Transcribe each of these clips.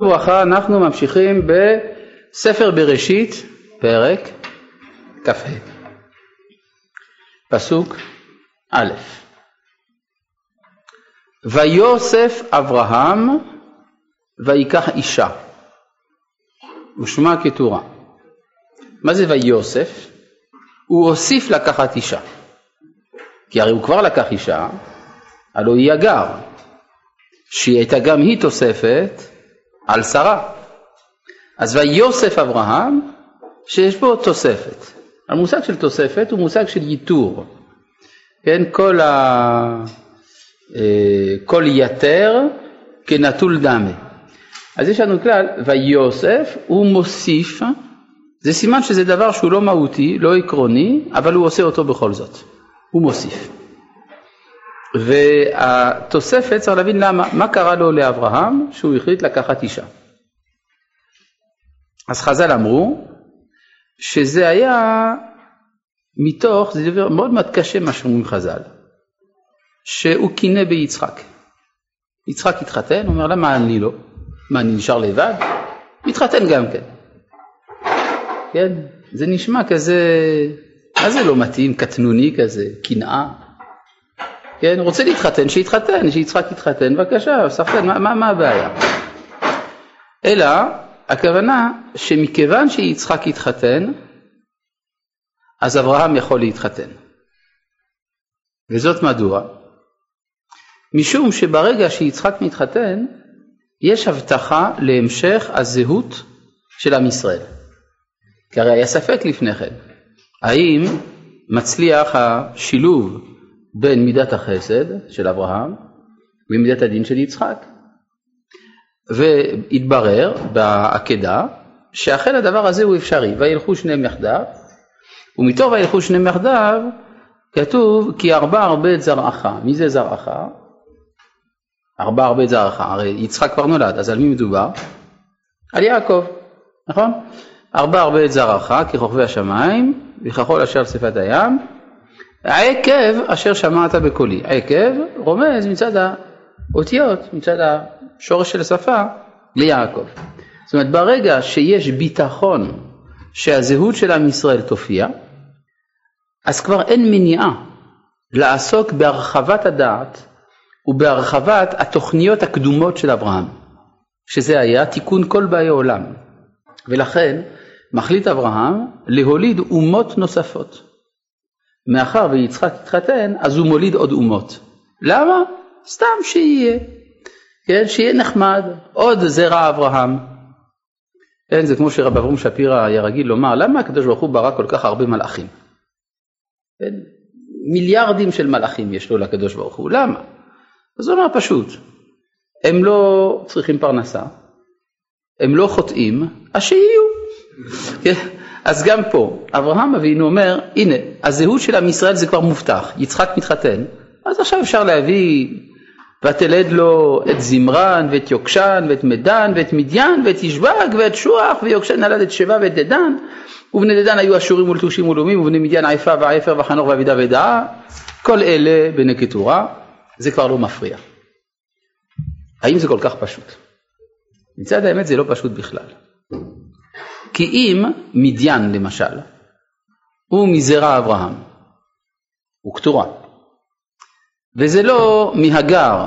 ברכה, אנחנו ממשיכים בספר בראשית, פרק כ"ה, פסוק א' ויוסף אברהם ויקח אישה ושמה כתורה. מה זה ויוסף? הוא הוסיף לקחת אישה. כי הרי הוא כבר לקח אישה, הלוא היא הגר, שהיא הייתה גם היא תוספת על שרה. אז ויוסף אברהם, שיש בו תוספת. המושג של תוספת הוא מושג של ייתור. כן, כל, ה... אה, כל יתר כנטול דמה. אז יש לנו כלל, ויוסף הוא מוסיף, זה סימן שזה דבר שהוא לא מהותי, לא עקרוני, אבל הוא עושה אותו בכל זאת. הוא מוסיף. והתוספת צריך להבין למה, מה קרה לו לאברהם שהוא החליט לקחת אישה. אז חז"ל אמרו שזה היה מתוך, זה דבר מאוד מאוד קשה מה שאומרים חז"ל, שהוא קינא ביצחק. יצחק התחתן, הוא אומר למה אני לא? מה אני נשאר לבד? מתחתן גם כן. כן, זה נשמע כזה, מה זה לא מתאים, קטנוני כזה, קנאה. כן, רוצה להתחתן, שיתחתן, שיצחק יתחתן, בבקשה, סחטן, מה, מה, מה הבעיה? אלא, הכוונה שמכיוון שיצחק יתחתן, אז אברהם יכול להתחתן. וזאת מדוע? משום שברגע שיצחק מתחתן, יש הבטחה להמשך הזהות של עם ישראל. כי הרי היה ספק לפני כן, האם מצליח השילוב בין מידת החסד של אברהם ומידת הדין של יצחק. והתברר בעקדה שאכן הדבר הזה הוא אפשרי, וילכו שניהם יחדיו, ומתוך וילכו שניהם יחדיו כתוב כי ארבע הרבה את זרעך, מי זה זרעך? ארבע הרבה את זרעך, הרי יצחק כבר נולד, אז על מי מדובר? על יעקב, נכון? ארבע הרבה את זרעך ככוכבי השמיים, וככל אשר שפת הים, העקב אשר שמעת בקולי. עקב רומז מצד האותיות, מצד השורש של השפה, ליעקב. זאת אומרת, ברגע שיש ביטחון שהזהות של עם ישראל תופיע, אז כבר אין מניעה לעסוק בהרחבת הדעת ובהרחבת התוכניות הקדומות של אברהם, שזה היה תיקון כל באי עולם. ולכן מחליט אברהם להוליד אומות נוספות. מאחר ויצחק התחתן, אז הוא מוליד עוד אומות. למה? סתם שיהיה. כן, שיהיה נחמד, עוד זרע אברהם. כן, זה כמו שרב אברום שפירא היה רגיל לומר, למה הקדוש ברוך הוא ברא כל כך הרבה מלאכים? כן, מיליארדים של מלאכים יש לו לקדוש ברוך הוא, למה? אז הוא אומר פשוט, הם לא צריכים פרנסה, הם לא חוטאים, אז שיהיו. אז גם פה, אברהם אבינו אומר, הנה, הזהות של עם ישראל זה כבר מובטח, יצחק מתחתן, אז עכשיו אפשר להביא, ותלד לו את זמרן ואת יוקשן ואת מדן ואת מדיין ואת ישבג ואת שוח ויוקשן נלד את שבע ואת דדן ובני דדן היו אשורים ולטושים ולאומים ובני מדיין עיפה ועפר וחנוך ואבידה ודעה כל אלה בני קטורה זה כבר לא מפריע. האם זה כל כך פשוט? מצד האמת זה לא פשוט בכלל. כי אם מדיין למשל, הוא מזרע אברהם, הוא קטורה, וזה לא מהגר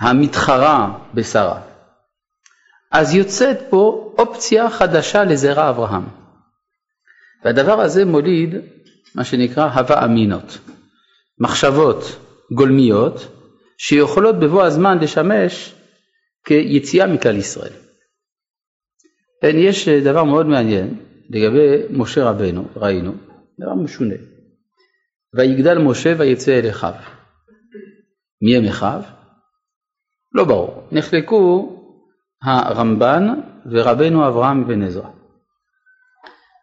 המתחרה בשרה, אז יוצאת פה אופציה חדשה לזרע אברהם. והדבר הזה מוליד מה שנקרא הווה אמינות, מחשבות גולמיות שיכולות בבוא הזמן לשמש כיציאה מכלל ישראל. כן, יש אה, דבר מאוד מעניין לגבי משה רבנו, ראינו, דבר משונה. ויגדל משה ויצא אל אחיו. מי הם אחיו? לא ברור. נחלקו הרמב"ן ורבנו אברהם בן עזרא.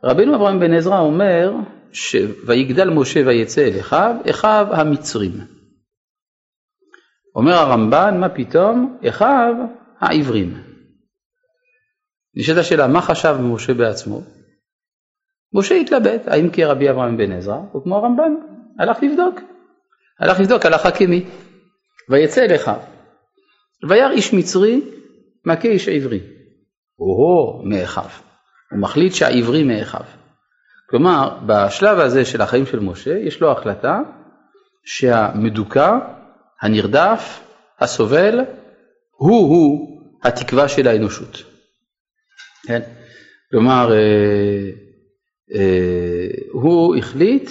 רבנו אברהם בן עזרא אומר ש... ויגדל משה ויצא אל אחיו, אחיו המצרים. אומר הרמב"ן, מה פתאום? אחיו העברים. נשאלת השאלה, מה חשב משה בעצמו? משה התלבט, האם כרבי אברהם בן עזרא, או כמו הרמב"ן, הלך לבדוק. הלך לבדוק הלכה כמי. ויצא אליך. וירא איש מצרי מכה איש עברי. או מאחיו. הוא מחליט שהעברי מאחיו. כלומר, בשלב הזה של החיים של משה, יש לו החלטה שהמדוכא, הנרדף, הסובל, הוא-הוא התקווה של האנושות. כן? כלומר, אה, אה, הוא החליט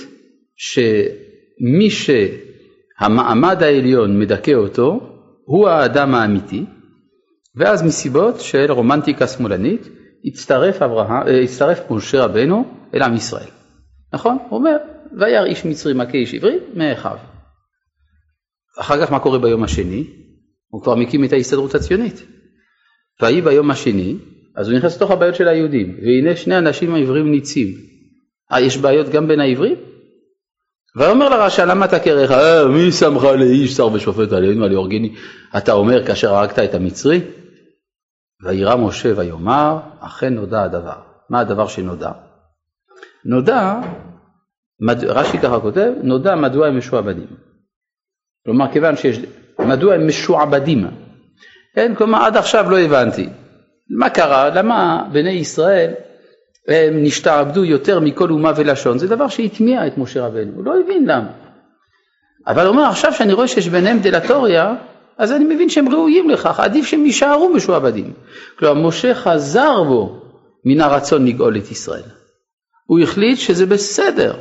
שמי שהמעמד העליון מדכא אותו, הוא האדם האמיתי, ואז מסיבות של רומנטיקה שמאלנית, הצטרף, אברהם, אה, הצטרף משה רבנו אל עם ישראל. נכון? הוא אומר, וירא איש מצרי מכה איש עברי מאחיו. אחר כך מה קורה ביום השני? הוא כבר מקים את ההסתדרות הציונית. ויהי ביום השני, אז הוא נכנס לתוך הבעיות של היהודים, והנה שני אנשים העברים ניצים. אה, יש בעיות גם בין העברים? ויאמר לרשע למה אתה קרח? אה, מי שמך לאיש שר ושופט עלינו על יורגני? אתה אומר כאשר הרגת את המצרי? וירא משה ויאמר אכן נודע הדבר. מה הדבר שנודע? נודע, מד... רש"י ככה כותב, נודע מדוע הם משועבדים. כלומר כיוון שיש, מדוע הם משועבדים. כן, כלומר עד עכשיו לא הבנתי. מה קרה? למה בני ישראל הם נשתעבדו יותר מכל אומה ולשון? זה דבר שהטמיע את משה רבנו, הוא לא הבין למה. אבל הוא אומר עכשיו שאני רואה שיש ביניהם דלטוריה, אז אני מבין שהם ראויים לכך, עדיף שהם יישארו משועבדים. כלומר, משה חזר בו מן הרצון לגאול את ישראל. הוא החליט שזה בסדר,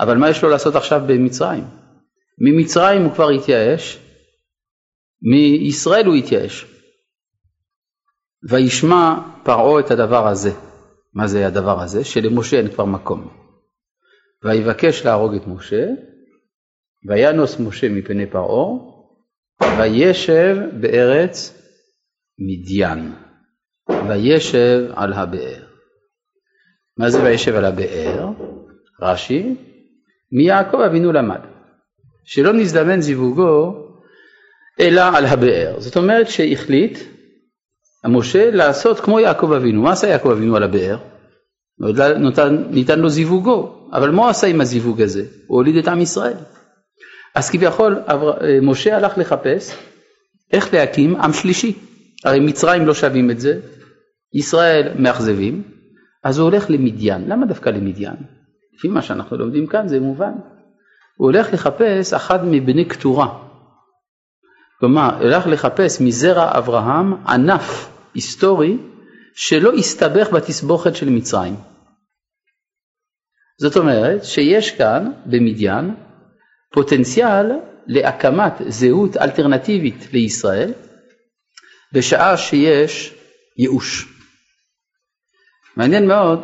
אבל מה יש לו לעשות עכשיו במצרים? ממצרים הוא כבר התייאש, מישראל הוא התייאש. וישמע פרעה את הדבר הזה. מה זה הדבר הזה? שלמשה אין כבר מקום. ויבקש להרוג את משה, וינוס משה מפני פרעה, וישב בארץ מדיין, וישב על הבאר. מה זה וישב על הבאר? רש"י, מיעקב אבינו למד, שלא נזדמן זיווגו אלא על הבאר. זאת אומרת שהחליט המשה לעשות כמו יעקב אבינו. מה עשה יעקב אבינו על הבאר? ניתן, ניתן לו זיווגו, אבל מה הוא עשה עם הזיווג הזה? הוא הוליד את עם ישראל. אז כביכול משה הלך לחפש איך להקים עם שלישי. הרי מצרים לא שווים את זה, ישראל מאכזבים, אז הוא הולך למדיין. למה דווקא למדיין? לפי מה שאנחנו לומדים כאן זה מובן. הוא הולך לחפש אחד מבני קטורה. כלומר, הולך לחפש מזרע אברהם ענף היסטורי שלא הסתבך בתסבוכת של מצרים. זאת אומרת שיש כאן במדיין פוטנציאל להקמת זהות אלטרנטיבית לישראל בשעה שיש ייאוש. מעניין מאוד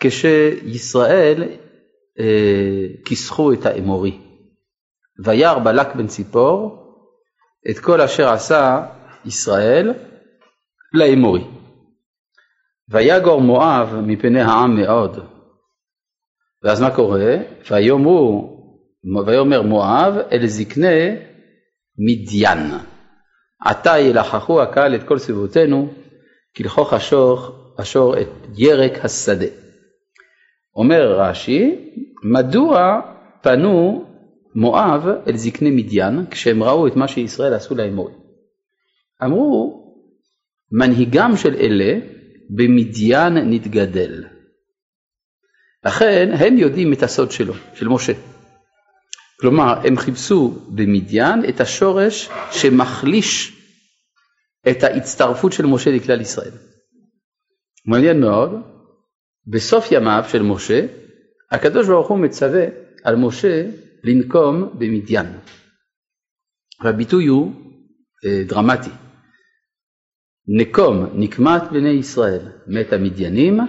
כשישראל אה, כיסחו את האמורי. וירא בלק בן ציפור את כל אשר עשה ישראל לאמורי. ויגור מואב מפני העם מאוד. ואז מה קורה? ויאמרו ויאמר מואב אל זקני מדיין. עתה ילחכו הקהל את כל סביבותינו, כלכוך השוך, השור את ירק השדה. אומר רש"י, מדוע פנו מואב אל זקני מדיין כשהם ראו את מה שישראל עשו לאמורי? אמרו, מנהיגם של אלה במדיין נתגדל. לכן הם יודעים את הסוד שלו, של משה. כלומר, הם חיפשו במדיין את השורש שמחליש את ההצטרפות של משה לכלל ישראל. מעניין מאוד, בסוף ימיו של משה, הקדוש ברוך הוא מצווה על משה לנקום במדיין. והביטוי הוא אה, דרמטי. נקום נקמת בני ישראל מת המדיינים,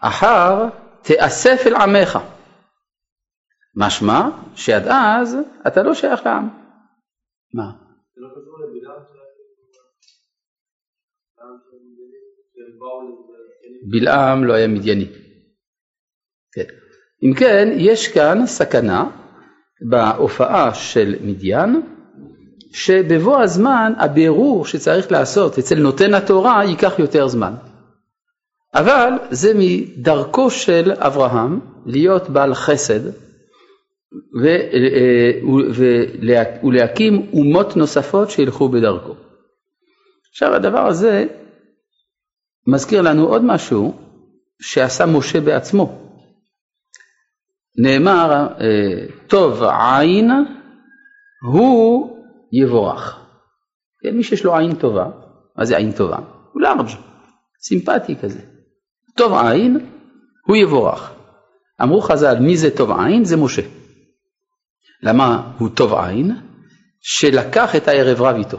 אחר תאסף אל עמך. משמע שעד אז אתה לא שייך לעם. מה? בלעם לא היה מדייני. כן. אם כן, יש כאן סכנה בהופעה של מדיין, שבבוא הזמן הבירור שצריך לעשות אצל נותן התורה ייקח יותר זמן. אבל זה מדרכו של אברהם להיות בעל חסד ולהקים אומות נוספות שילכו בדרכו. עכשיו הדבר הזה מזכיר לנו עוד משהו שעשה משה בעצמו. נאמר, אה, טוב עין הוא יבורך. כן, מי שיש לו עין טובה, מה זה עין טובה? הוא לארג', סימפטי כזה. טוב עין הוא יבורך. אמרו חז"ל, מי זה טוב עין? זה משה. למה הוא טוב עין? שלקח את הערב רב איתו.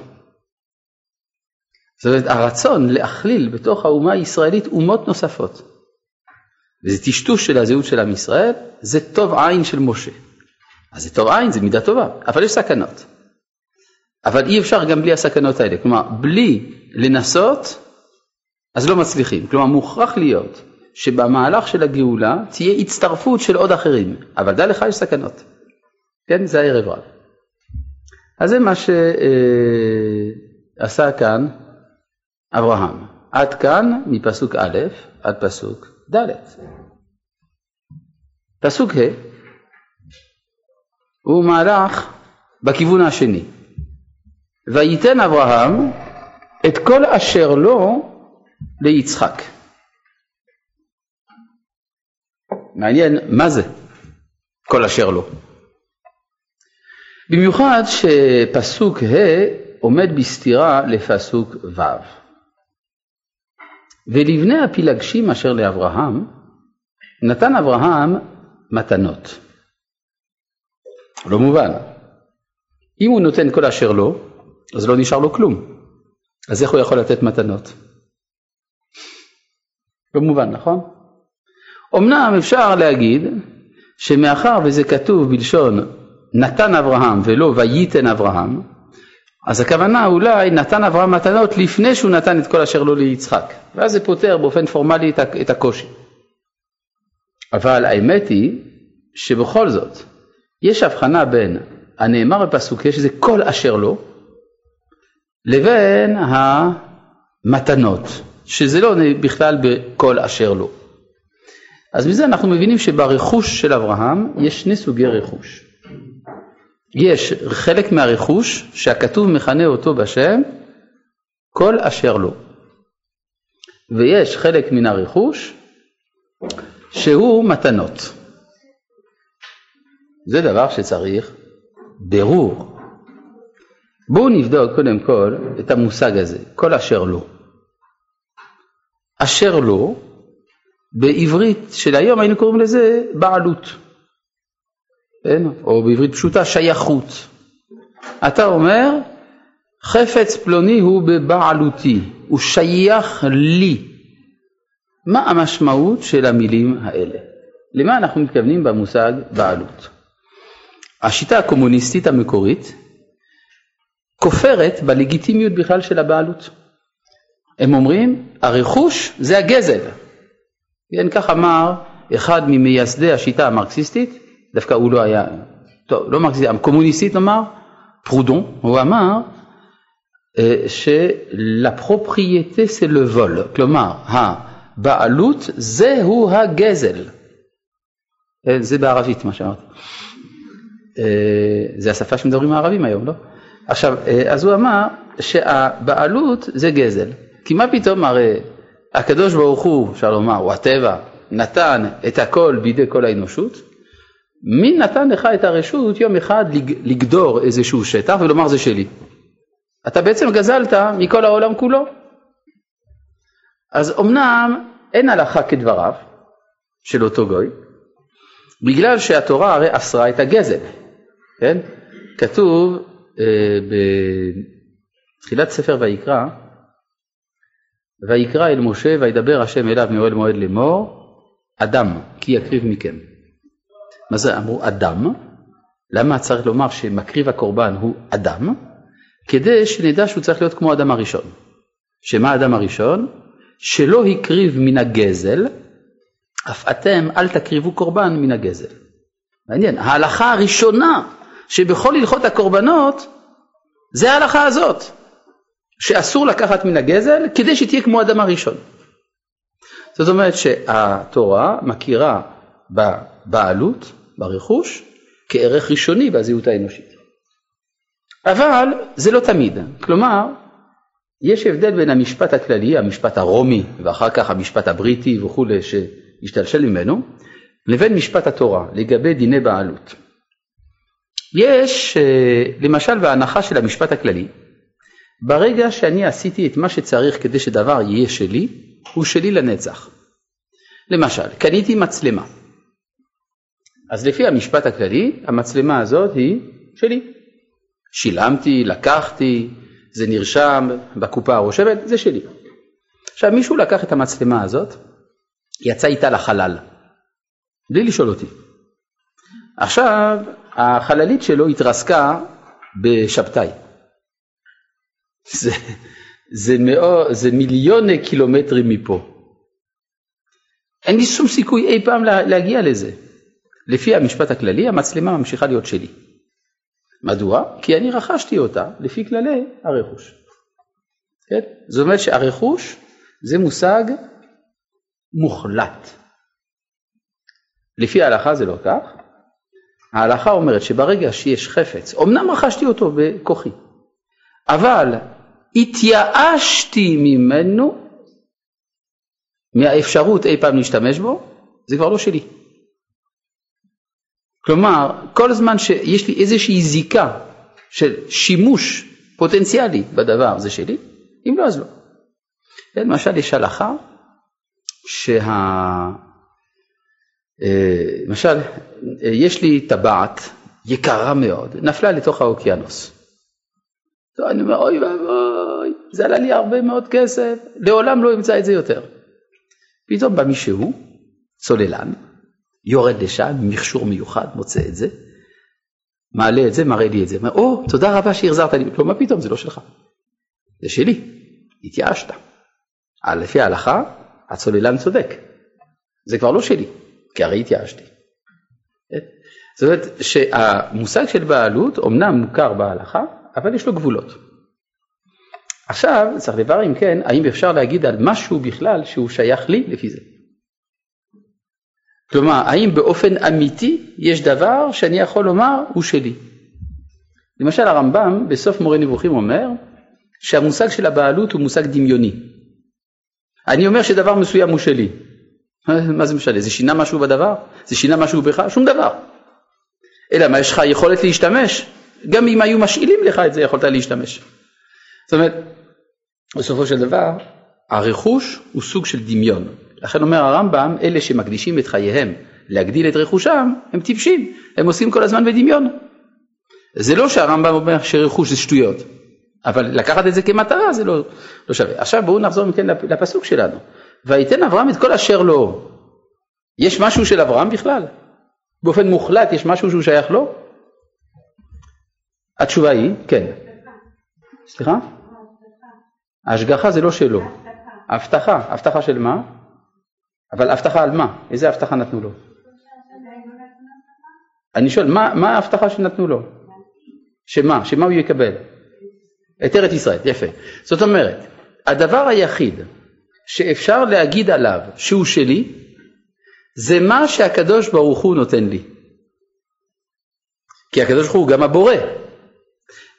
זאת אומרת, הרצון להכליל בתוך האומה הישראלית אומות נוספות, וזה טשטוש של הזהות של עם ישראל, זה טוב עין של משה. אז זה טוב עין, זה מידה טובה, אבל יש סכנות. אבל אי אפשר גם בלי הסכנות האלה. כלומר, בלי לנסות, אז לא מצליחים. כלומר, מוכרח להיות שבמהלך של הגאולה תהיה הצטרפות של עוד אחרים, אבל דע לך יש סכנות. כן, זה הערב רב. אז זה מה שעשה כאן אברהם. עד כאן מפסוק א' עד פסוק ד'. פסוק ה' הוא מהלך בכיוון השני. וייתן אברהם את כל אשר לו ליצחק. מעניין מה זה כל אשר לו. במיוחד שפסוק ה' עומד בסתירה לפסוק ו'. ולבני הפילגשים אשר לאברהם, נתן אברהם מתנות. לא מובן. אם הוא נותן כל אשר לו, אז לא נשאר לו כלום. אז איך הוא יכול לתת מתנות? לא מובן, נכון? אמנם אפשר להגיד שמאחר וזה כתוב בלשון נתן אברהם ולא וייתן אברהם, אז הכוונה אולי נתן אברהם מתנות לפני שהוא נתן את כל אשר לו ליצחק, ואז זה פותר באופן פורמלי את הקושי. אבל האמת היא שבכל זאת יש הבחנה בין הנאמר בפסוק שזה כל אשר לו, לבין המתנות, שזה לא בכלל בכל אשר לו. אז מזה אנחנו מבינים שברכוש של אברהם יש שני סוגי רכוש. יש חלק מהרכוש שהכתוב מכנה אותו בשם כל אשר לו. ויש חלק מן הרכוש שהוא מתנות. זה דבר שצריך ברור. בואו נבדוק קודם כל את המושג הזה, כל אשר לו. אשר לו, בעברית של היום היינו קוראים לזה בעלות. כן? או בעברית פשוטה שייכות. אתה אומר, חפץ פלוני הוא בבעלותי, הוא שייך לי. מה המשמעות של המילים האלה? למה אנחנו מתכוונים במושג בעלות? השיטה הקומוניסטית המקורית כופרת בלגיטימיות בכלל של הבעלות. הם אומרים, הרכוש זה הגזל. כן, כך אמר אחד ממייסדי השיטה המרקסיסטית, דווקא הוא לא היה, טוב, לא מרקסיסט, קומוניסטית נאמר, פרודון, הוא אמר שלפרופרייטה זה לוול, כלומר הבעלות זהו הגזל. אה, זה בערבית מה שאמרתי. אה, זה השפה שמדברים הערבים היום, לא? עכשיו, אז הוא אמר שהבעלות זה גזל. כי מה פתאום הרי הקדוש ברוך הוא, אפשר לומר, הוא הטבע, נתן את הכל בידי כל האנושות, מי נתן לך את הרשות יום אחד לגדור איזשהו שטח ולומר זה שלי? אתה בעצם גזלת מכל העולם כולו. אז אמנם אין הלכה כדבריו של אותו גוי, בגלל שהתורה הרי אסרה את הגזל, כן? כתוב אה, בתחילת ספר ויקרא, ויקרא אל משה וידבר השם אליו מאוהל מועד לאמור, אדם כי יקריב מכם. מה זה אמרו אדם? למה צריך לומר שמקריב הקורבן הוא אדם? כדי שנדע שהוא צריך להיות כמו האדם הראשון. שמה האדם הראשון? שלא הקריב מן הגזל, אף אתם אל תקריבו קורבן מן הגזל. מעניין, ההלכה הראשונה שבכל הלכות הקורבנות זה ההלכה הזאת, שאסור לקחת מן הגזל כדי שתהיה כמו האדם הראשון. זאת אומרת שהתורה מכירה בבעלות ברכוש כערך ראשוני בזהות האנושית. אבל זה לא תמיד, כלומר יש הבדל בין המשפט הכללי, המשפט הרומי, ואחר כך המשפט הבריטי וכולי, שהשתלשל ממנו, לבין משפט התורה, לגבי דיני בעלות. יש, אה, למשל, בהנחה של המשפט הכללי, ברגע שאני עשיתי את מה שצריך כדי שדבר יהיה שלי, הוא שלי לנצח. למשל, קניתי מצלמה. אז לפי המשפט הכללי, המצלמה הזאת היא שלי. שילמתי, לקחתי, זה נרשם בקופה הרושמת, זה שלי. עכשיו מישהו לקח את המצלמה הזאת, יצא איתה לחלל, בלי לשאול אותי. עכשיו החללית שלו התרסקה בשבתאי. זה, זה, מאו, זה מיליוני קילומטרים מפה. אין לי שום סיכוי אי פעם להגיע לזה. לפי המשפט הכללי המצלמה ממשיכה להיות שלי. מדוע? כי אני רכשתי אותה לפי כללי הרכוש. כן? זאת אומרת שהרכוש זה מושג מוחלט. לפי ההלכה זה לא כך. ההלכה אומרת שברגע שיש חפץ, אמנם רכשתי אותו בכוחי, אבל התייאשתי ממנו, מהאפשרות אי פעם להשתמש בו, זה כבר לא שלי. כלומר, כל זמן שיש לי איזושהי זיקה של שימוש פוטנציאלי בדבר, זה שלי, אם לא אז לא. למשל יש הלכה שה... אה, למשל, יש לי טבעת יקרה מאוד, נפלה לתוך האוקיינוס. אני אומר, אוי ואבוי, זה עלה לי הרבה מאוד כסף, לעולם לא אמצא את זה יותר. פתאום בא מישהו, צוללן, יורד לשם, מכשור מיוחד, מוצא את זה, מעלה את זה, מראה לי את זה. אומר, או, תודה רבה שהחזרת לי. מה פתאום, זה לא שלך. זה שלי, התייאשת. לפי ההלכה, הצוללן צודק. זה כבר לא שלי, כי הרי התייאשתי. זאת אומרת שהמושג של בעלות אומנם מוכר בהלכה, אבל יש לו גבולות. עכשיו צריך לברר אם כן, האם אפשר להגיד על משהו בכלל שהוא שייך לי לפי זה. כלומר, האם באופן אמיתי יש דבר שאני יכול לומר הוא שלי? למשל הרמב"ם בסוף מורה נבוכים אומר שהמושג של הבעלות הוא מושג דמיוני. אני אומר שדבר מסוים הוא שלי. מה זה משנה? זה שינה משהו בדבר? זה שינה משהו בך? שום דבר. אלא מה, יש לך יכולת להשתמש? גם אם היו משאילים לך את זה, יכולת להשתמש. זאת אומרת, בסופו של דבר, הרכוש הוא סוג של דמיון. לכן אומר הרמב"ם, אלה שמקדישים את חייהם להגדיל את רכושם, הם טיפשים, הם עושים כל הזמן בדמיון. זה לא שהרמב"ם אומר שרכוש זה שטויות, אבל לקחת את זה כמטרה זה לא, לא שווה. עכשיו בואו נחזור מכן לפסוק שלנו. ויתן אברהם את כל אשר לו. יש משהו של אברהם בכלל? באופן מוחלט יש משהו שהוא שייך לו? התשובה היא, כן. סליחה? ההשגחה זה לא שלו. הבטחה, הבטחה של מה? אבל הבטחה על מה? איזה הבטחה נתנו לו? אני שואל, מה, מה ההבטחה שנתנו לו? שמה? שמה הוא יקבל? את ארץ ישראל, יפה. זאת אומרת, הדבר היחיד שאפשר להגיד עליו שהוא שלי, זה מה שהקדוש ברוך הוא נותן לי. כי הקדוש ברוך הוא גם הבורא.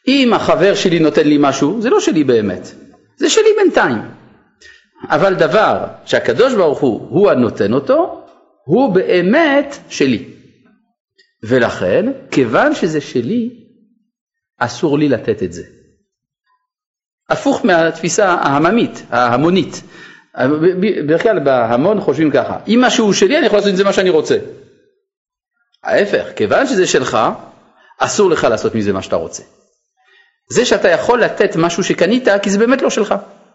אם החבר שלי נותן לי משהו, זה לא שלי באמת, זה שלי בינתיים. אבל דבר שהקדוש ברוך הוא, הוא הנותן אותו, הוא באמת שלי. ולכן, כיוון שזה שלי, אסור לי לתת את זה. הפוך מהתפיסה העממית, ההמונית. בדרך כלל בהמון חושבים ככה, אם משהו שלי אני יכול לעשות עם זה מה שאני רוצה. ההפך, כיוון שזה שלך, אסור לך לעשות מזה מה שאתה רוצה. זה שאתה יכול לתת משהו שקנית, כי זה באמת לא שלך.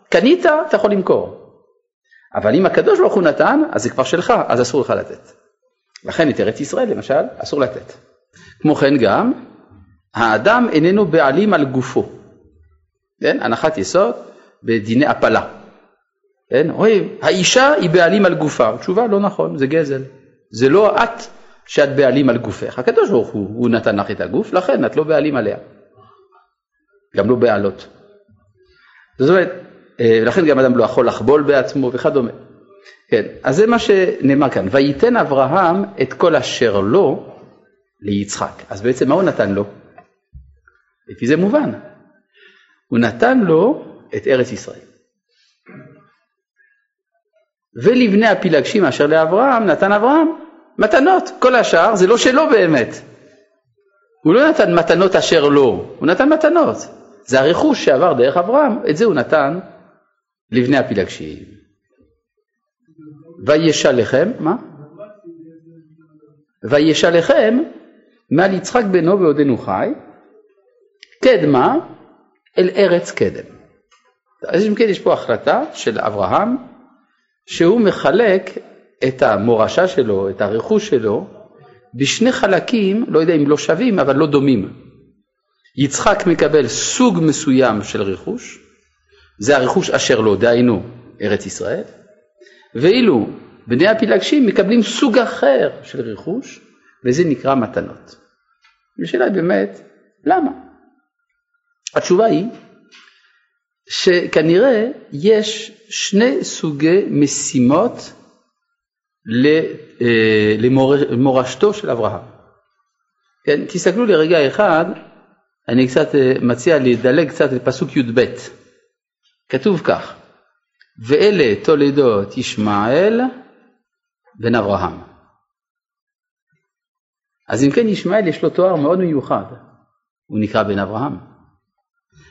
קנית, אתה יכול למכור. אבל אם הקדוש ברוך הוא נתן, אז זה כבר שלך, אז אסור לך לתת. לכן את ארץ ישראל למשל, אסור לתת. כמו כן גם, האדם איננו בעלים על גופו. כן? הנחת יסוד בדיני הפלה. כן? אוי, האישה היא בעלים על גופה. תשובה לא נכון, זה גזל. זה לא את שאת בעלים על גופך. הקדוש ברוך הוא, הוא נתן לך את הגוף, לכן את לא בעלים עליה. גם לא בעלות. זאת אומרת, אה, ולכן גם אדם לא יכול לחבול בעצמו וכדומה. כן, אז זה מה שנאמר כאן, וייתן אברהם את כל אשר לו ליצחק. אז בעצם מה הוא נתן לו? לפי זה מובן. הוא נתן לו את ארץ ישראל. ולבני הפילגשים אשר לאברהם נתן אברהם מתנות, כל השאר זה לא שלו באמת. הוא לא נתן מתנות אשר לו, הוא נתן מתנות. זה הרכוש שעבר דרך אברהם, את זה הוא נתן לבני הפילגשים. וישלכם, מה? וישלכם מעל יצחק בנו בעודנו חי, קדמה אל ארץ קדם. אז אם כן יש פה החלטה של אברהם שהוא מחלק את המורשה שלו, את הרכוש שלו, בשני חלקים, לא יודע אם לא שווים, אבל לא דומים. יצחק מקבל סוג מסוים של רכוש, זה הרכוש אשר לו, דהיינו ארץ ישראל, ואילו בני הפילגשים מקבלים סוג אחר של רכוש, וזה נקרא מתנות. השאלה היא באמת, למה? התשובה היא שכנראה יש שני סוגי משימות אה, למורשתו של אברהם. כן, תסתכלו לרגע אחד, אני קצת אה, מציע לדלג קצת לפסוק י"ב. כתוב כך: ואלה תולדות ישמעאל בן אברהם. אז אם כן ישמעאל יש לו תואר מאוד מיוחד, הוא נקרא בן אברהם.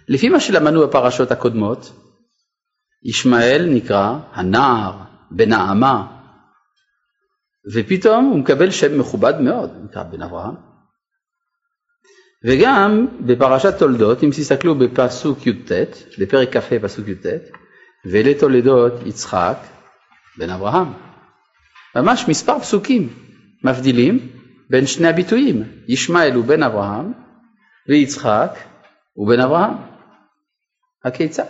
לפי מה שלמדנו בפרשות הקודמות, ישמעאל נקרא הנער, בן האמה, ופתאום הוא מקבל שם מכובד מאוד, נקרא בן אברהם. וגם בפרשת תולדות, אם תסתכלו בפסוק י"ט, בפרק כ"ה פסוק י"ט, ואלה תולדות יצחק בן אברהם. ממש מספר פסוקים מבדילים בין שני הביטויים, ישמעאל הוא בן אברהם ויצחק הוא בן אברהם. הכיצד?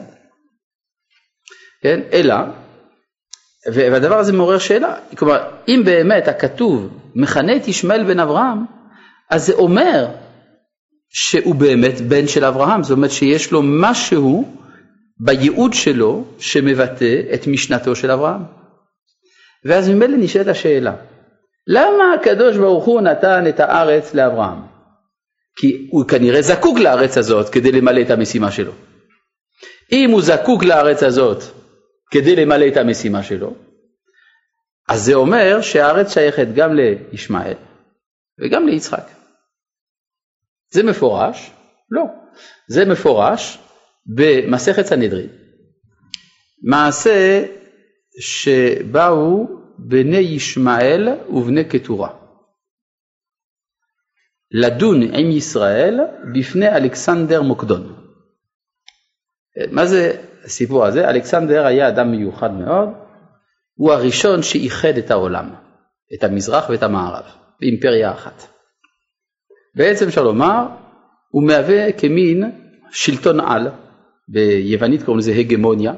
כן, אלא, והדבר הזה מעורר שאלה, כלומר, אם באמת הכתוב מכנה את ישמעאל בן אברהם, אז זה אומר שהוא באמת בן של אברהם, זאת אומרת שיש לו משהו בייעוד שלו שמבטא את משנתו של אברהם. ואז ממילא נשאלת השאלה, למה הקדוש ברוך הוא נתן את הארץ לאברהם? כי הוא כנראה זקוק לארץ הזאת כדי למלא את המשימה שלו. אם הוא זקוק לארץ הזאת כדי למלא את המשימה שלו, אז זה אומר שהארץ שייכת גם לישמעאל וגם ליצחק. זה מפורש? לא. זה מפורש במסכת סנהדרין. מעשה שבאו בני ישמעאל ובני קטורה. לדון עם ישראל בפני אלכסנדר מוקדון. מה זה הסיפור הזה? אלכסנדר היה אדם מיוחד מאוד, הוא הראשון שאיחד את העולם, את המזרח ואת המערב, באימפריה אחת. בעצם אפשר לומר, הוא מהווה כמין שלטון על, ביוונית קוראים לזה הגמוניה,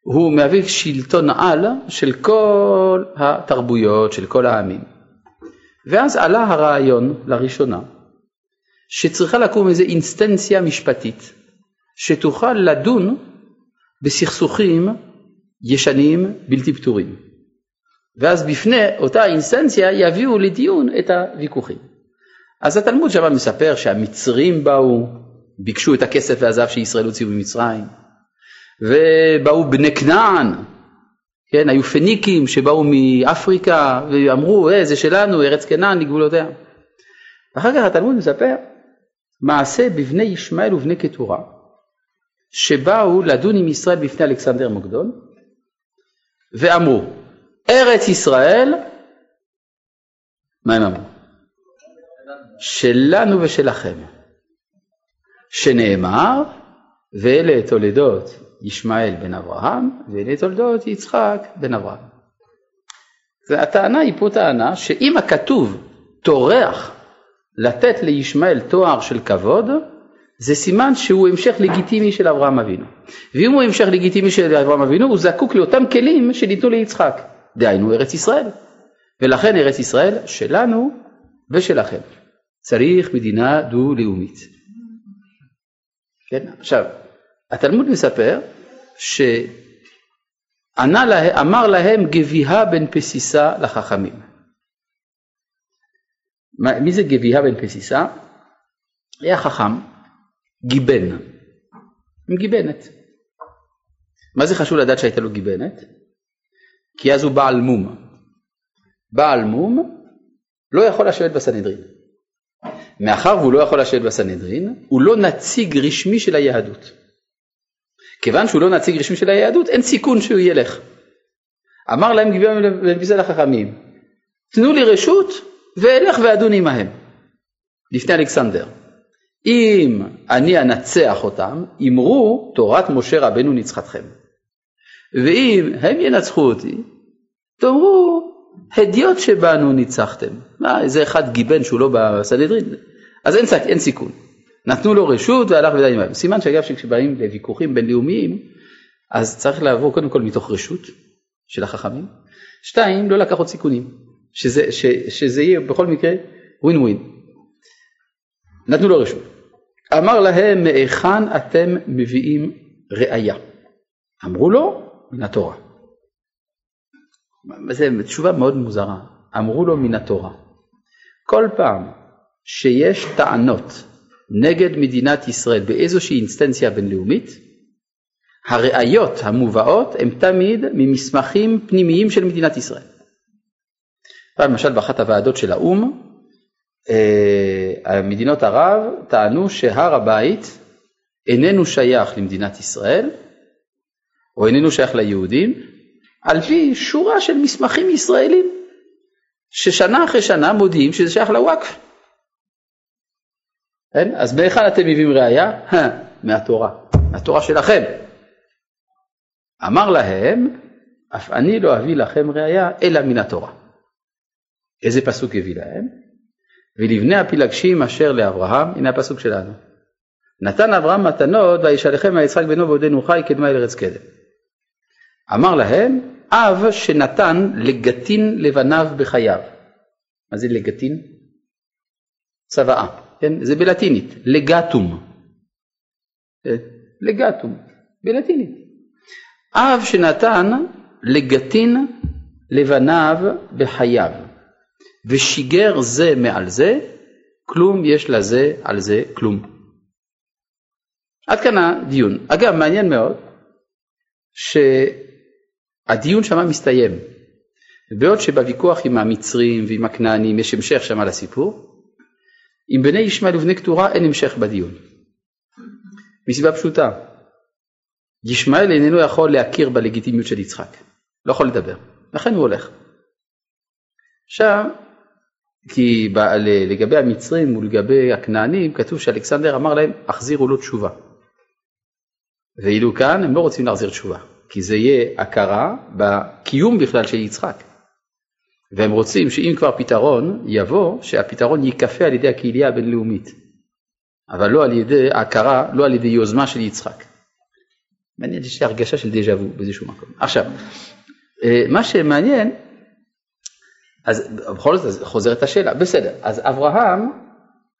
הוא מהווה שלטון על של כל התרבויות, של כל העמים. ואז עלה הרעיון לראשונה, שצריכה לקום איזו אינסטנציה משפטית, שתוכל לדון בסכסוכים ישנים בלתי פתורים. ואז בפני אותה אינסטנציה יביאו לדיון את הוויכוחים. אז התלמוד שם מספר שהמצרים באו, ביקשו את הכסף והזהב שישראל הוציאו ממצרים, ובאו בני כנען, כן, היו פניקים שבאו מאפריקה ואמרו, אה, זה שלנו, ארץ כנען לגבולותיה. אחר כך התלמוד מספר מעשה בבני ישמעאל ובני קטורה, שבאו לדון עם ישראל בפני אלכסנדר מוקדון, ואמרו, ארץ ישראל, מה הם אמרו? שלנו ושלכם, שנאמר, ואלה תולדות ישמעאל בן אברהם, ואלה תולדות יצחק בן אברהם. והטענה היא פה טענה שאם הכתוב טורח לתת לישמעאל תואר של כבוד, זה סימן שהוא המשך לגיטימי של אברהם אבינו. ואם הוא המשך לגיטימי של אברהם אבינו, הוא זקוק לאותם כלים שניתנו ליצחק, דהיינו ארץ ישראל. ולכן ארץ ישראל שלנו ושלכם. צריך מדינה דו-לאומית. כן? עכשיו, התלמוד מספר שאמר להם גביהה בן פסיסה לחכמים. מי זה גביהה בן פסיסה? היה חכם גיבן, עם גיבנת. מה זה חשוב לדעת שהייתה לו גיבנת? כי אז הוא בעל מום. בעל מום לא יכול לשבת בסנהדרין. מאחר והוא לא יכול לשבת בסנהדרין, הוא לא נציג רשמי של היהדות. כיוון שהוא לא נציג רשמי של היהדות, אין סיכון שהוא ילך. אמר להם גביע בן החכמים, תנו לי רשות ואלך ואדון עמהם. לפני אלכסנדר. אם אני אנצח אותם, אמרו תורת משה רבנו ניצחתכם. ואם הם ינצחו אותי, תאמרו הדיוט שבנו ניצחתם. מה, איזה אחד גיבן שהוא לא בסנהדרין? אז אין, אין סיכון. נתנו לו רשות והלך ודאי עמהם. סימן שאגב שכשבאים לוויכוחים בינלאומיים, אז צריך לעבור קודם כל מתוך רשות של החכמים. שתיים, לא לקחת סיכונים. שזה, ש, שזה יהיה בכל מקרה ווין ווין. נתנו לו רשות. אמר להם, מהיכן אתם מביאים ראייה? אמרו לו, מן התורה. זו תשובה מאוד מוזרה. אמרו לו מן התורה. כל פעם שיש טענות נגד מדינת ישראל באיזושהי אינסטנציה בינלאומית, הראיות המובאות הן תמיד ממסמכים פנימיים של מדינת ישראל. למשל באחת הוועדות של האו"ם, מדינות ערב טענו שהר הבית איננו שייך למדינת ישראל, או איננו שייך ליהודים, על פי שורה של מסמכים ישראלים, ששנה אחרי שנה מודיעים שזה שייך לוואקף. כן? אז מהיכן אתם מביאים ראייה? מהתורה, מהתורה שלכם. אמר להם, אף אני לא אביא לכם ראייה אלא מן התורה. איזה פסוק הביא להם? ולבני הפילגשים אשר לאברהם, הנה הפסוק שלנו. נתן אברהם מתנות וישלחם היצחק בנו בעודנו חי קדמה אל ארץ קדם. אמר להם, אב שנתן לגתין לבניו בחייו. מה זה לגתין? צוואה, כן? זה בלטינית, לגטום. כן? לגטום, בלטינית. אב שנתן לגתין לבניו בחייו. ושיגר זה מעל זה, כלום יש לזה על זה כלום. עד כאן הדיון. אגב, מעניין מאוד שהדיון שמה מסתיים. בעוד שבוויכוח עם המצרים ועם הכנענים יש המשך שמה לסיפור, עם בני ישמעאל ובני קטורה אין המשך בדיון. מסיבה פשוטה, ישמעאל איננו יכול להכיר בלגיטימיות של יצחק, לא יכול לדבר, לכן הוא הולך. עכשיו, כי לגבי המצרים ולגבי הכנענים כתוב שאלכסנדר אמר להם החזירו לו תשובה. ואילו כאן הם לא רוצים להחזיר תשובה, כי זה יהיה הכרה בקיום בכלל של יצחק. והם רוצים שאם כבר פתרון יבוא, שהפתרון ייכפה על ידי הקהילייה הבינלאומית, אבל לא על ידי הכרה, לא על ידי יוזמה של יצחק. מעניין, יש לי הרגשה של דז'ה וו באיזשהו מקום. עכשיו, אה, מה שמעניין אז בכל זאת חוזרת השאלה, בסדר, אז אברהם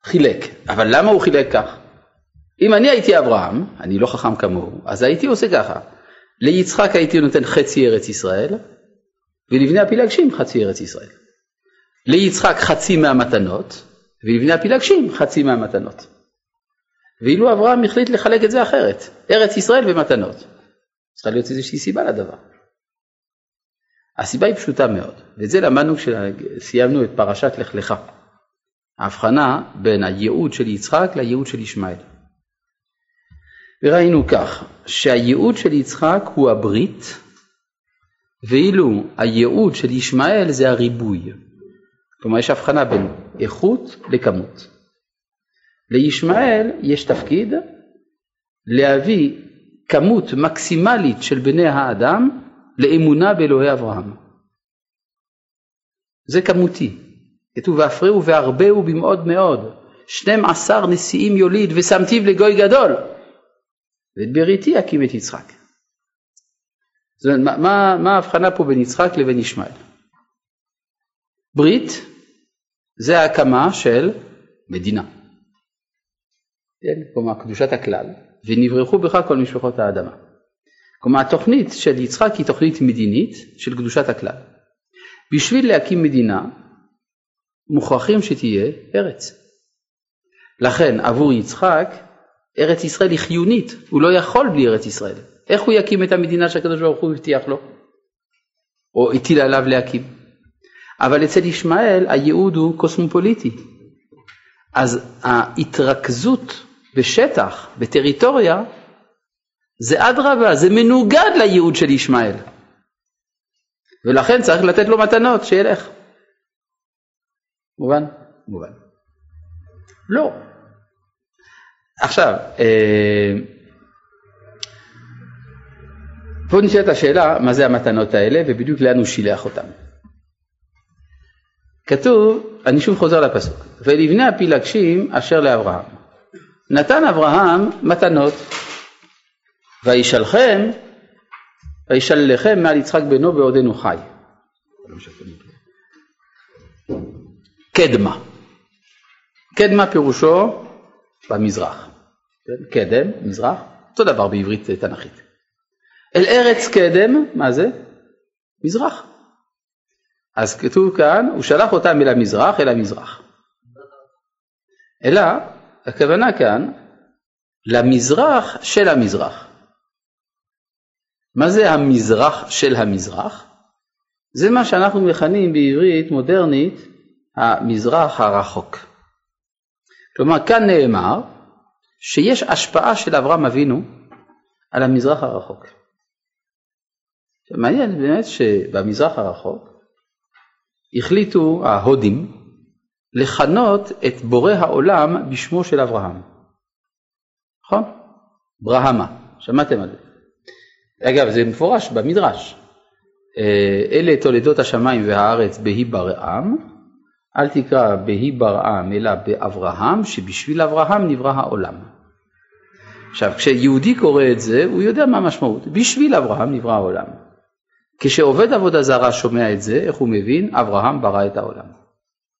חילק, אבל למה הוא חילק כך? אם אני הייתי אברהם, אני לא חכם כמוהו, אז הייתי עושה ככה, ליצחק הייתי נותן חצי ארץ ישראל, ולבני הפילגשים חצי ארץ ישראל. ליצחק חצי מהמתנות, ולבני הפילגשים חצי מהמתנות. ואילו אברהם החליט לחלק את זה אחרת, ארץ ישראל ומתנות. צריכה להיות איזושהי סיבה לדבר. הסיבה היא פשוטה מאוד, ואת זה למדנו כשסיימנו את פרשת לך לך. ההבחנה בין הייעוד של יצחק לייעוד של ישמעאל. וראינו כך, שהייעוד של יצחק הוא הברית, ואילו הייעוד של ישמעאל זה הריבוי. כלומר יש הבחנה בין איכות לכמות. לישמעאל יש תפקיד להביא כמות מקסימלית של בני האדם לאמונה באלוהי אברהם. זה כמותי. כתוב והפריעו והרבהו במאוד מאוד. שנים עשר נשיאים יוליד ושמתיו לגוי גדול. ואת בריתי אקים את יצחק. זאת אומרת, מה, מה ההבחנה פה בין יצחק לבין ישמעאל? ברית זה ההקמה של מדינה. כן? כלומר קדושת הכלל, ונברחו בך כל משפחות האדמה. כלומר התוכנית של יצחק היא תוכנית מדינית של קדושת הכלל. בשביל להקים מדינה מוכרחים שתהיה ארץ. לכן עבור יצחק ארץ ישראל היא חיונית, הוא לא יכול בלי ארץ ישראל. איך הוא יקים את המדינה שהקדוש ברוך הוא הבטיח לו? או הטיל עליו להקים? אבל אצל ישמעאל הייעוד הוא קוסמופוליטי. אז ההתרכזות בשטח, בטריטוריה, זה אדרבה, זה מנוגד לייעוד של ישמעאל. ולכן צריך לתת לו מתנות, שילך. מובן? מובן. לא. עכשיו, אה, פה נשאלת השאלה, מה זה המתנות האלה, ובדיוק לאן הוא שילח אותן. כתוב, אני שוב חוזר לפסוק, ולבני הפילגשים אשר לאברהם. נתן אברהם מתנות, וישלחם, וישלחם מעל יצחק בנו בעודנו חי. קדמה. קדמה פירושו במזרח. קדם, מזרח, אותו דבר בעברית תנ"כית. אל ארץ קדם, מה זה? מזרח. אז כתוב כאן, הוא שלח אותם אל המזרח, אל המזרח. אלא, הכוונה כאן, למזרח של המזרח. מה זה המזרח של המזרח? זה מה שאנחנו מכנים בעברית מודרנית המזרח הרחוק. כלומר, כאן נאמר שיש השפעה של אברהם אבינו על המזרח הרחוק. מעניין באמת שבמזרח הרחוק החליטו ההודים לכנות את בורא העולם בשמו של אברהם. נכון? ברהמה, שמעתם על זה. אגב, זה מפורש במדרש. אה, אלה תולדות השמיים והארץ בהי ברעם, אל תקרא בהי ברעם אלא באברהם, שבשביל אברהם נברא העולם. עכשיו, כשיהודי קורא את זה, הוא יודע מה המשמעות. בשביל אברהם נברא העולם. כשעובד עבודה זרה שומע את זה, איך הוא מבין? אברהם ברא את העולם.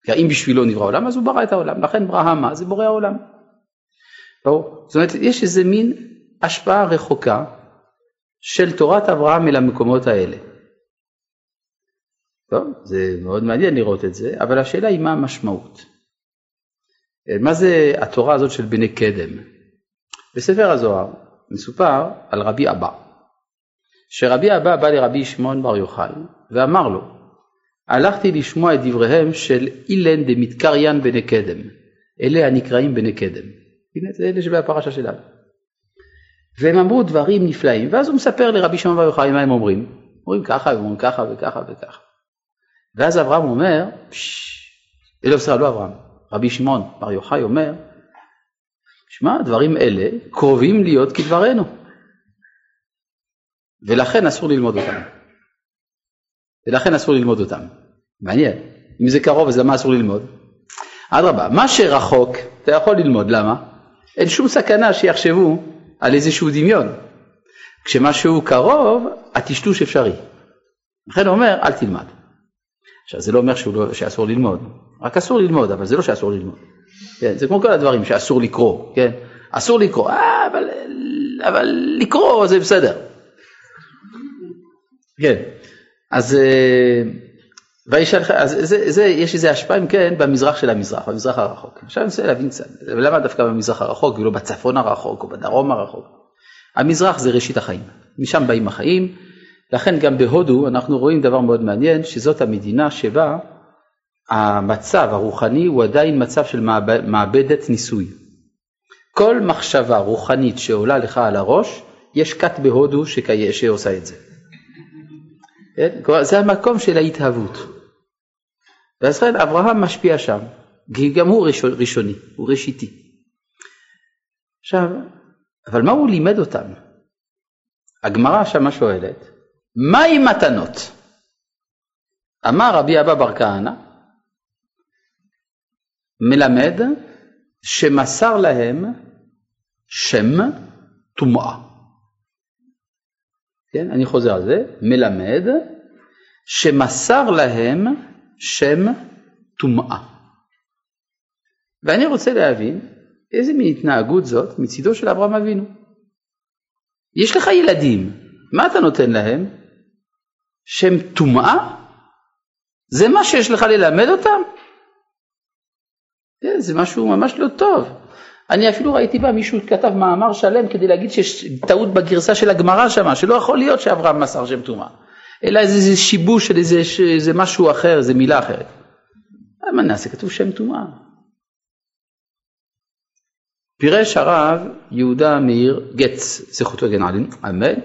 כי אם בשבילו נברא העולם, אז הוא ברא את העולם. לכן ברהמה זה בורא העולם. ברור? זאת אומרת, יש איזה מין השפעה רחוקה של תורת אברהם אל המקומות האלה. טוב, זה מאוד מעניין לראות את זה, אבל השאלה היא מה המשמעות. מה זה התורה הזאת של בני קדם? בספר הזוהר מסופר על רבי אבא, שרבי אבא בא לרבי שמעון בר יוחאי ואמר לו, הלכתי לשמוע את דבריהם של אילן דמתקריין בני קדם, אלה הנקראים בני קדם. הנה זה אלה שבפרשה שלנו. והם אמרו דברים נפלאים, ואז הוא מספר לרבי שמעון בר יוחאי מה הם אומרים. אומרים ככה, אומרים ככה וככה וככה. ואז אברהם אומר, לא, סליחה, לא אברהם, רבי שמעון בר יוחאי אומר, שמע, דברים אלה קרובים להיות כדברנו, ולכן אסור ללמוד אותם. ולכן אסור ללמוד אותם. מעניין, אם זה קרוב אז למה אסור ללמוד? אדרבה, מה שרחוק אתה יכול ללמוד, למה? אין שום סכנה שיחשבו על איזשהו דמיון. כשמשהו קרוב, הטשטוש אפשרי. לכן הוא אומר, אל תלמד. עכשיו זה לא אומר לא, שאסור ללמוד, רק אסור ללמוד, אבל זה לא שאסור ללמוד. כן, זה כמו כל הדברים שאסור לקרוא, כן? אסור לקרוא, אה, אבל, אבל לקרוא זה בסדר. כן, אז, וישלח, אז זה, זה, יש איזה השפעה אם כן במזרח של המזרח, במזרח הרחוק. עכשיו אני רוצה להבין קצת, למה דווקא במזרח הרחוק ולא בצפון הרחוק או בדרום הרחוק? המזרח זה ראשית החיים, משם באים החיים, לכן גם בהודו אנחנו רואים דבר מאוד מעניין, שזאת המדינה שבה המצב הרוחני הוא עדיין מצב של מעבדת ניסוי. כל מחשבה רוחנית שעולה לך על הראש, יש כת בהודו. שעושה את זה. כן? זה המקום של ההתהוות. ואז לכן אברהם משפיע שם, כי גם הוא ראשוני, הוא ראשיתי. עכשיו, אבל מה הוא לימד אותם? הגמרא שמה שואלת, מהי מתנות? אמר רבי אבא בר כהנא, מלמד שמסר להם שם טומאה. כן, אני חוזר על זה, מלמד שמסר להם שם טומאה. ואני רוצה להבין איזה מין התנהגות זאת מצידו של אברהם אבינו. יש לך ילדים, מה אתה נותן להם? שם טומאה? זה מה שיש לך ללמד אותם? כן, זה משהו ממש לא טוב. אני אפילו ראיתי בה מישהו כתב מאמר שלם כדי להגיד שיש טעות בגרסה של הגמרא שמה, שלא יכול להיות שאברהם מסר שם טומאה, אלא איזה שיבוש של איזה, איזה משהו אחר, איזה מילה אחרת. מה נעשה? כתוב שם טומאה. פירש הרב יהודה מאיר גץ, זכותו הגן עלינו, אמן,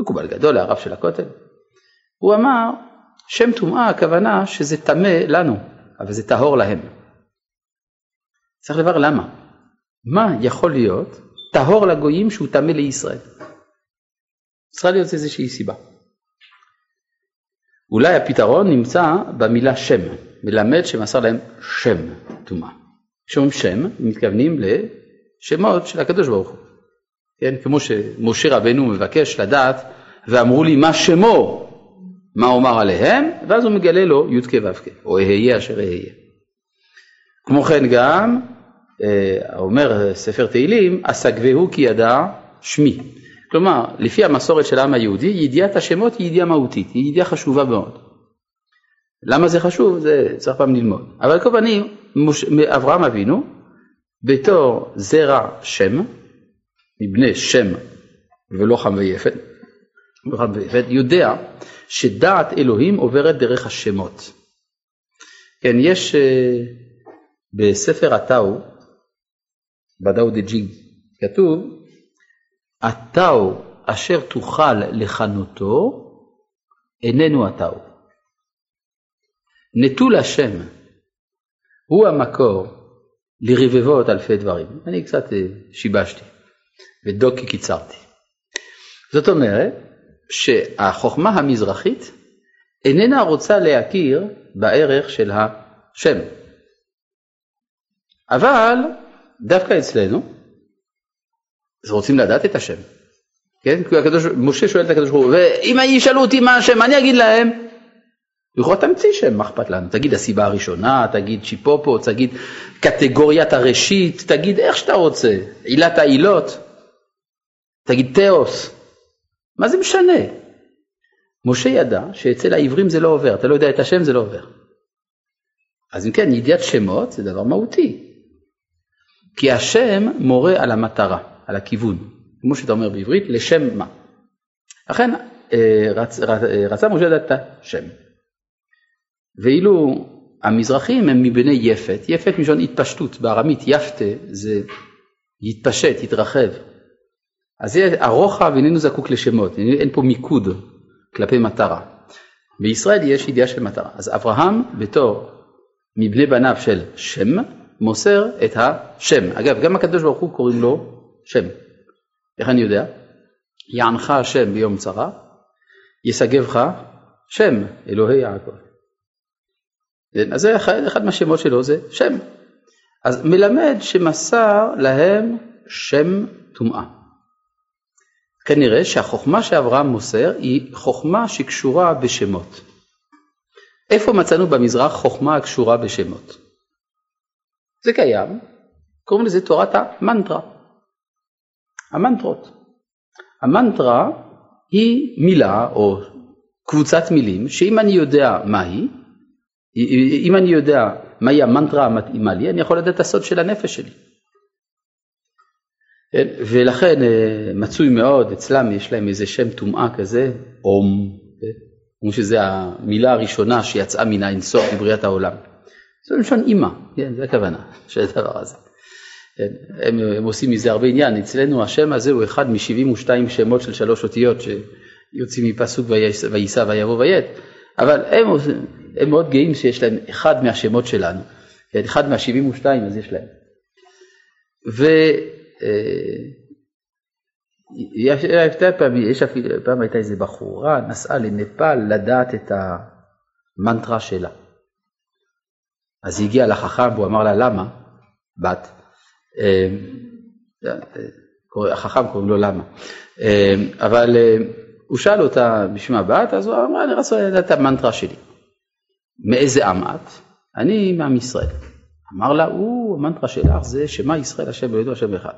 מקובל גדול, הרב של הכותל. הוא אמר, שם טומאה הכוונה שזה טמא לנו, אבל זה טהור להם. צריך לברר למה. מה יכול להיות טהור לגויים שהוא טמא לישראל? צריכה להיות איזושהי סיבה. אולי הפתרון נמצא במילה שם, מלמד שמסר להם שם טומאה. כשאומרים שם, מתכוונים לשמות של הקדוש ברוך הוא. כן, כמו שמשה רבנו מבקש לדעת, ואמרו לי מה שמו, מה אומר עליהם, ואז הוא מגלה לו י"ק ו"ק, או אהיה אשר אהיה. כמו כן גם, אה, אומר ספר תהילים, אסגבהו כי ידע שמי. כלומר, לפי המסורת של העם היהודי, ידיעת השמות היא ידיעה מהותית, היא ידיעה חשובה מאוד. למה זה חשוב? זה צריך פעם ללמוד. אבל על כל פנים, אברהם אבינו, בתור זרע שם, מבני שם ולא חם ויפת, יודע שדעת אלוהים עוברת דרך השמות. כן, יש uh, בספר הטאו, בדאו דה ג'ינג, כתוב, הטאו אשר תוכל לכנותו איננו הטאו. נטול השם הוא המקור לרבבות אלפי דברים. אני קצת אה, שיבשתי ודוקי קיצרתי. זאת אומרת שהחוכמה המזרחית איננה רוצה להכיר בערך של השם. אבל דווקא אצלנו רוצים לדעת את השם. כן? כי הקדוש, משה שואל את הקדוש ברוך הוא, ואם ישאלו אותי מה השם, אני אגיד להם? לפחות תמציא שם, מה אכפת לנו? תגיד הסיבה הראשונה, תגיד צ'יפופו, תגיד קטגוריית הראשית, תגיד איך שאתה רוצה, עילת העילות, תגיד תיאוס, מה זה משנה? משה ידע שאצל העברים זה לא עובר, אתה לא יודע את השם זה לא עובר. אז אם כן, ידיעת שמות זה דבר מהותי. כי השם מורה על המטרה, על הכיוון, כמו שאתה אומר בעברית, לשם מה. לכן אה, רצ, רצ, אה, רצה משה לדעת את השם. ואילו המזרחים הם מבני יפת, יפת מלשון התפשטות, בארמית יפתה זה יתפשט, יתרחב. אז הרוחב איננו זקוק לשמות, אין פה מיקוד כלפי מטרה. בישראל יש ידיעה של מטרה. אז אברהם בתור מבני בניו של שם, מוסר את השם. אגב, גם הקדוש ברוך הוא קוראים לו שם. איך אני יודע? יענך השם ביום צרה, ישגבך שם, אלוהי יעקב. כן? אז זה אחד, אחד מהשמות שלו זה שם. אז מלמד שמסר להם שם טומאה. כנראה שהחוכמה שאברהם מוסר היא חוכמה שקשורה בשמות. איפה מצאנו במזרח חוכמה הקשורה בשמות? זה קיים, קוראים לזה תורת המנטרה. המנטרות. המנטרה היא מילה או קבוצת מילים שאם אני יודע מהי, אם אני יודע מהי המנטרה המתאימה לי, אני יכול לדעת את הסוד של הנפש שלי. כן? ולכן אה, מצוי מאוד, אצלם יש להם איזה שם טומאה כזה, אום, כן? כמו שזו המילה הראשונה שיצאה מן האינסוף בבריאת העולם. זה לשון אימא, כן, זה הכוונה של הדבר הזה. הם, הם עושים מזה הרבה עניין, אצלנו השם הזה הוא אחד מ-72 שמות של שלוש אותיות שיוצאים מפסוק ויישא ויבוא ויית, אבל הם, הם מאוד גאים שיש להם אחד מהשמות שלנו, כן? אחד מה-72 אז יש להם. ו... יש פעם, אפילו, פעם הייתה איזה בחורה, נסעה לנפאל לדעת את המנטרה שלה. אז היא הגיעה לחכם והוא אמר לה, למה? בת. החכם קוראים לו למה. אבל הוא שאל אותה בשביל מה בת, אז הוא אמר, אני רוצה לדעת את המנטרה שלי. מאיזה עם את? אני מעם ישראל. אמר לה, הוא, המנטרה שלך זה שמע ישראל השם אלוהינו השם אחד.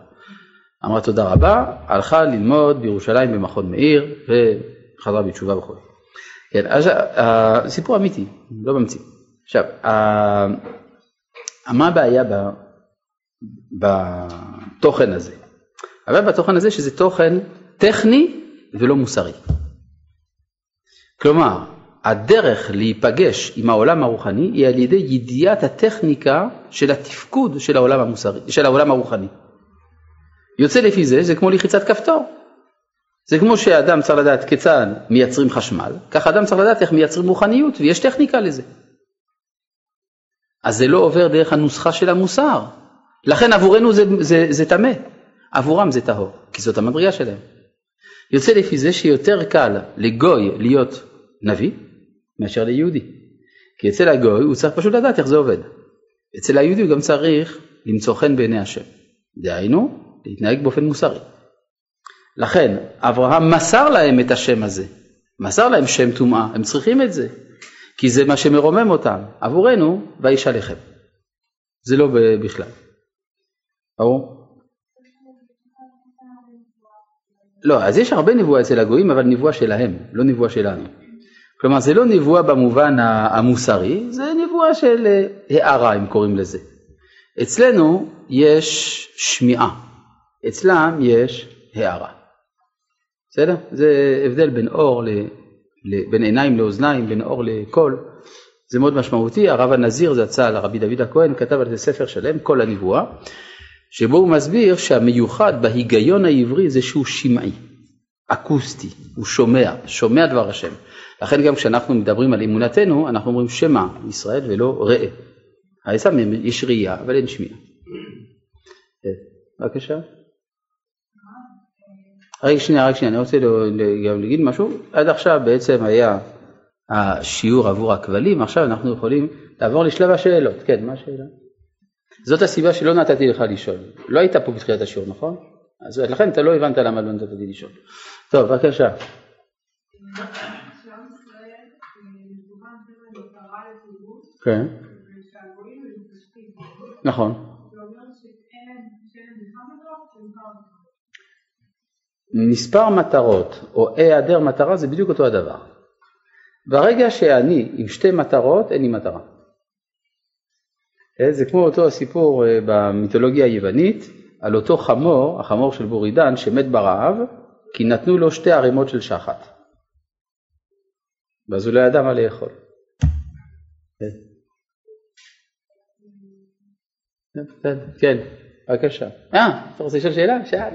אמרה תודה רבה, הלכה ללמוד בירושלים במכון מאיר וחזרה בתשובה וכו'. כן, אז הסיפור אמיתי, לא ממציא. עכשיו, מה הבעיה בתוכן הזה. אבל בתוכן הזה שזה תוכן טכני ולא מוסרי. כלומר, הדרך להיפגש עם העולם הרוחני היא על ידי ידיעת הטכניקה של התפקוד של העולם המוסרי, של העולם הרוחני. יוצא לפי זה, זה כמו לחיצת כפתור. זה כמו שאדם צריך לדעת כיצד מייצרים חשמל, כך אדם צריך לדעת איך מייצרים רוחניות, ויש טכניקה לזה. אז זה לא עובר דרך הנוסחה של המוסר. לכן עבורנו זה טמא, עבורם זה טהור, כי זאת המדרגה שלהם. יוצא לפי זה שיותר קל לגוי להיות נביא מאשר ליהודי. כי אצל הגוי הוא צריך פשוט לדעת איך זה עובד. אצל היהודי הוא גם צריך למצוא חן בעיני השם. דהיינו, להתנהג באופן מוסרי. לכן אברהם מסר להם את השם הזה, מסר להם שם טומאה, הם צריכים את זה, כי זה מה שמרומם אותם. עבורנו, וישלחם. זה לא בכלל. ברור? לא, אז יש הרבה נבואה אצל הגויים, אבל נבואה שלהם, לא נבואה שלנו. כלומר, זה לא נבואה במובן המוסרי, זה נבואה של אה, הערה, אם קוראים לזה. אצלנו יש שמיעה, אצלם יש הערה. בסדר? זה הבדל בין אור, ל, ל, בין עיניים לאוזניים, בין אור לקול. זה מאוד משמעותי. הרב הנזיר זצ"ל, הרבי דוד הכהן, כתב על זה ספר שלם, כל הנבואה, שבו הוא מסביר שהמיוחד בהיגיון העברי זה שהוא שמעי, אקוסטי, הוא שומע, שומע דבר השם. לכן גם כשאנחנו מדברים על אמונתנו, אנחנו אומרים שמע ישראל ולא ראה. העצה יש ראייה, אבל אין שמיעה. בבקשה. רגע שנייה, רק שנייה, אני רוצה גם להגיד משהו. עד עכשיו בעצם היה השיעור עבור הכבלים, עכשיו אנחנו יכולים לעבור לשלב השאלות. כן, מה השאלה? זאת הסיבה שלא נתתי לך לשאול. לא היית פה בתחילת השיעור, נכון? אז לכן אתה לא הבנת למה לא נתתי לשאול. טוב, בבקשה. כן. נכון. מספר מטרות או היעדר מטרה זה בדיוק אותו הדבר. ברגע שאני עם שתי מטרות אין לי מטרה. אה, זה כמו אותו הסיפור אה, במיתולוגיה היוונית על אותו חמור, החמור של בורידן שמת ברעב כי נתנו לו שתי ערימות של שחת. ואז הוא לא ידע מה לאכול. כן, כן בבקשה. אה, אתה רוצה לשאול שאלה? שאל.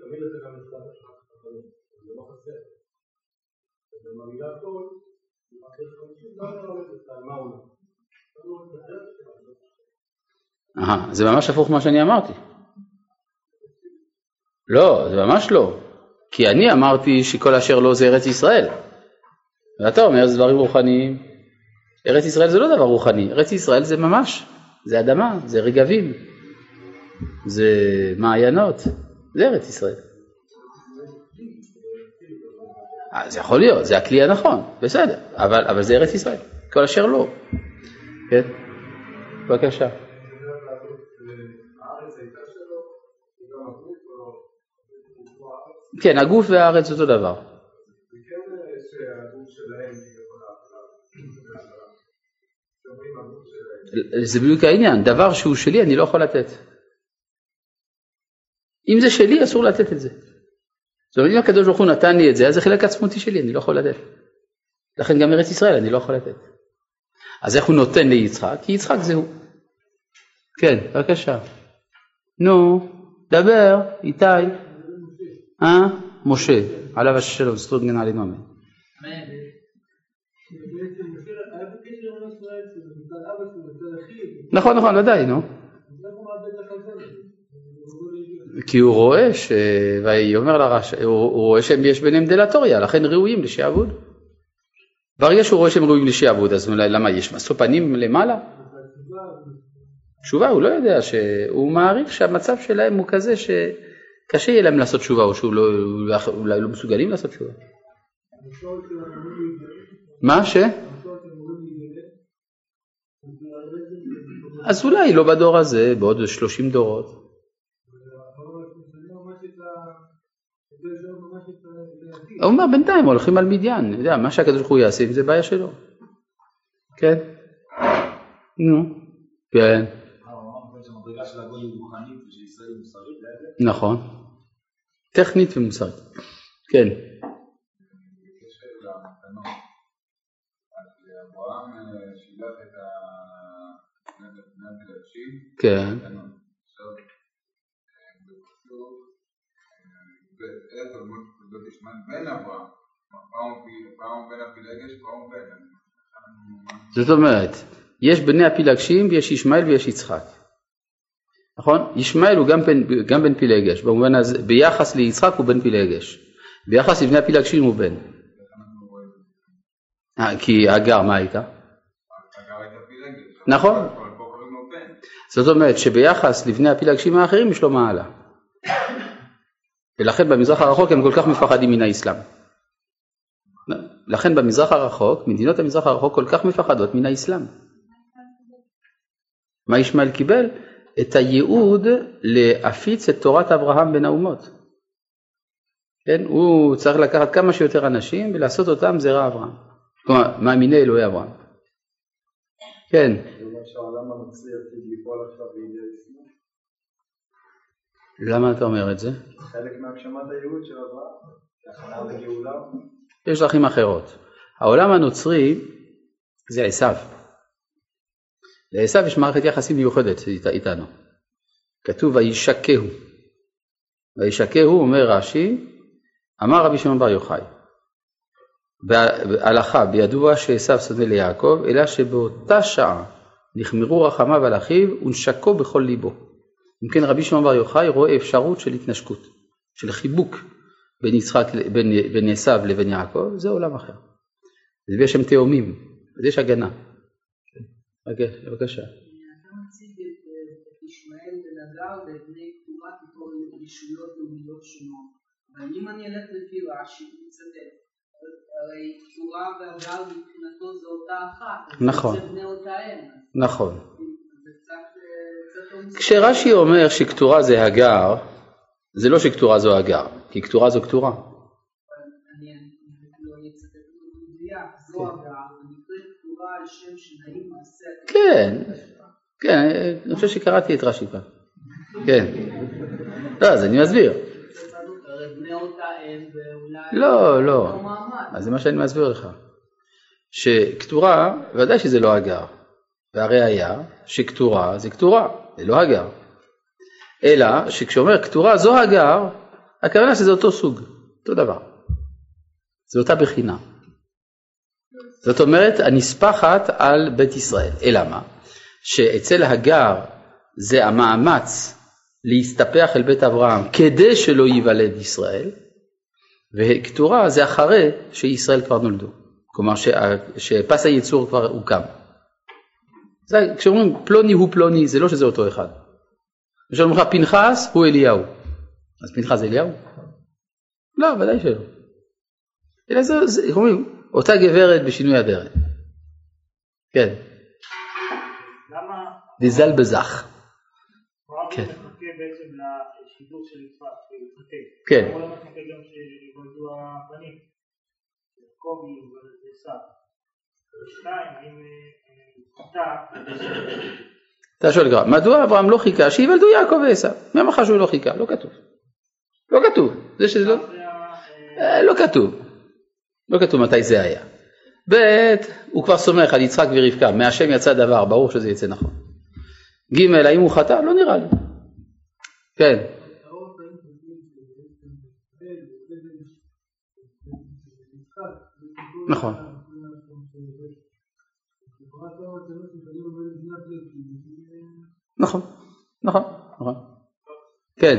תמיד אתה גם ובמילה כל, זה ממש הפוך ממה שאני אמרתי. לא, זה ממש לא. כי אני אמרתי שכל אשר לא זה ארץ ישראל. ואתה אומר זה דברים רוחניים. ארץ ישראל זה לא דבר רוחני, ארץ ישראל זה ממש זה אדמה, זה רגבים, זה מעיינות, זה ארץ ישראל. זה יכול להיות, זה הכלי הנכון, בסדר, אבל, אבל זה ארץ ישראל, כל אשר לא. כן, בבקשה. כן, הגוף והארץ אותו דבר. זה בדיוק העניין, דבר שהוא שלי אני לא יכול לתת. אם זה שלי אסור לתת את זה. זאת אומרת אם הקדוש ברוך הוא נתן לי את זה אז זה חלק עצמותי שלי אני לא יכול לתת. לכן גם ארץ ישראל אני לא יכול לתת. אז איך הוא נותן ליצחק? כי יצחק זה הוא. כן, בבקשה. נו, דבר, איתי. אה? משה, עליו השלום, זכות גנה עלינו אמן. נכון, נכון, ודאי, נו. כי הוא רואה ש... ויאמר לרש... הוא רואה שיש ביניהם דלטוריה, לכן ראויים לשעבוד. ברגע שהוא רואה שהם ראויים לשעבוד, אז למה יש משוא פנים למעלה? תשובה, הוא לא יודע, שהוא מעריך שהמצב שלהם הוא כזה שקשה יהיה להם לעשות תשובה, או שאולי לא, לא מסוגלים לעשות תשובה. מה ש? אז אולי לא בדור הזה, בעוד שלושים דורות. הוא אומר בינתיים הולכים על מדיין, אני יודע, מה שהקדוש ברוך הוא יעשה זה בעיה שלו. כן? נו, כן. נכון. טכנית ומוסרית. כן. כן. זאת אומרת, יש בני הפילגשים ויש ישמעאל ויש יצחק. נכון? ישמעאל הוא גם בן, גם בן פילגש, במובן הזה, ביחס ליצחק הוא בן פילגש, ביחס לבני הפילגשים הוא בן. אה, כי הגר מה הייתה? נכון. זאת אומרת שביחס לבני הפילגשים האחרים יש לו מעלה. ולכן במזרח הרחוק הם כל כך מפחדים מן האסלאם. לכן במזרח הרחוק, מדינות המזרח הרחוק כל כך מפחדות מן האסלאם. מה ישמעאל קיבל? את הייעוד להפיץ את תורת אברהם בין האומות. כן, הוא צריך לקחת כמה שיותר אנשים ולעשות אותם זרע אברהם. כלומר, מאמיני אלוהי אברהם. כן. למה אתה אומר את זה? חלק מהגשמת הייעוד של אברהם, לגאולה. יש דרכים אחרות. העולם הנוצרי זה עשיו. לעשיו יש מערכת יחסים מיוחדת איתנו. כתוב וישקהו. וישקהו אומר רש"י, אמר רבי שמעון בר יוחאי, בהלכה בידוע שעשיו שונא ליעקב, אלא שבאותה שעה נחמרו רחמיו על אחיו ונשקו בכל ליבו. אם כן רבי שמעון בר יוחאי רואה אפשרות של התנשקות, של חיבוק בין, יצחק, בין, בין עשיו לבין יעקב, זה עולם אחר. ויש שם תאומים, אז יש הגנה. בבקשה. אתה מציג את ישמעאל ונגר ואת בני כתובה כתור ישויות לאומיות שונות. אבל אם אני אלך לפי רש"י, מצטט. הרי כתורה והגר מבחינתו זה אותה אחת. נכון. זה בני אותה אם. נכון. כשרש"י אומר שכתורה זה הגר, זה לא שכתורה זו הגר, כי כתורה זו כתורה. כן, כן, אני חושב שקראתי את רש"י פעם. כן. לא, אז אני מסביר. לא, לא. אז זה מה שאני מסביר לך. שכתורה, ודאי שזה לא הגר. והראיה שכתורה זה כתורה, זה לא הגר. אלא שכשאומר כתורה זו הגר, הכוונה שזה אותו סוג, אותו דבר. זה אותה בחינה. זאת אומרת, הנספחת על בית ישראל. אלא מה? שאצל הגר זה המאמץ להסתפח אל בית אברהם כדי שלא ייוולד ישראל, וכתורה זה אחרי שישראל כבר נולדו. כלומר שפס הייצור כבר הוקם. זה, כשאומרים פלוני הוא פלוני, זה לא שזה אותו אחד. כשאומרים לך פנחס הוא אליהו. אז פנחס זה אליהו? לא, ודאי שלא. אלא זה, זה, אומרים, אותה גברת בשינוי אדרת. כן. למה? דיזל בזך. כן. מחכה בעצם לשידור של יצחק, כן. אתה שואל כבר, מדוע אברהם לא חיכה שיוולדו יעקב ועשיו? מי אמר לך שהוא לא חיכה? לא כתוב. לא כתוב. זה שזה לא... אה, לא כתוב. לא כתוב מתי זה היה. ב' הוא כבר סומך על יצחק ורבקה, מהשם יצא דבר, ברור שזה יצא נכון. ג' האם הוא חטא? לא נראה לי. כן. נכון. נכון, נכון, נכון. כן.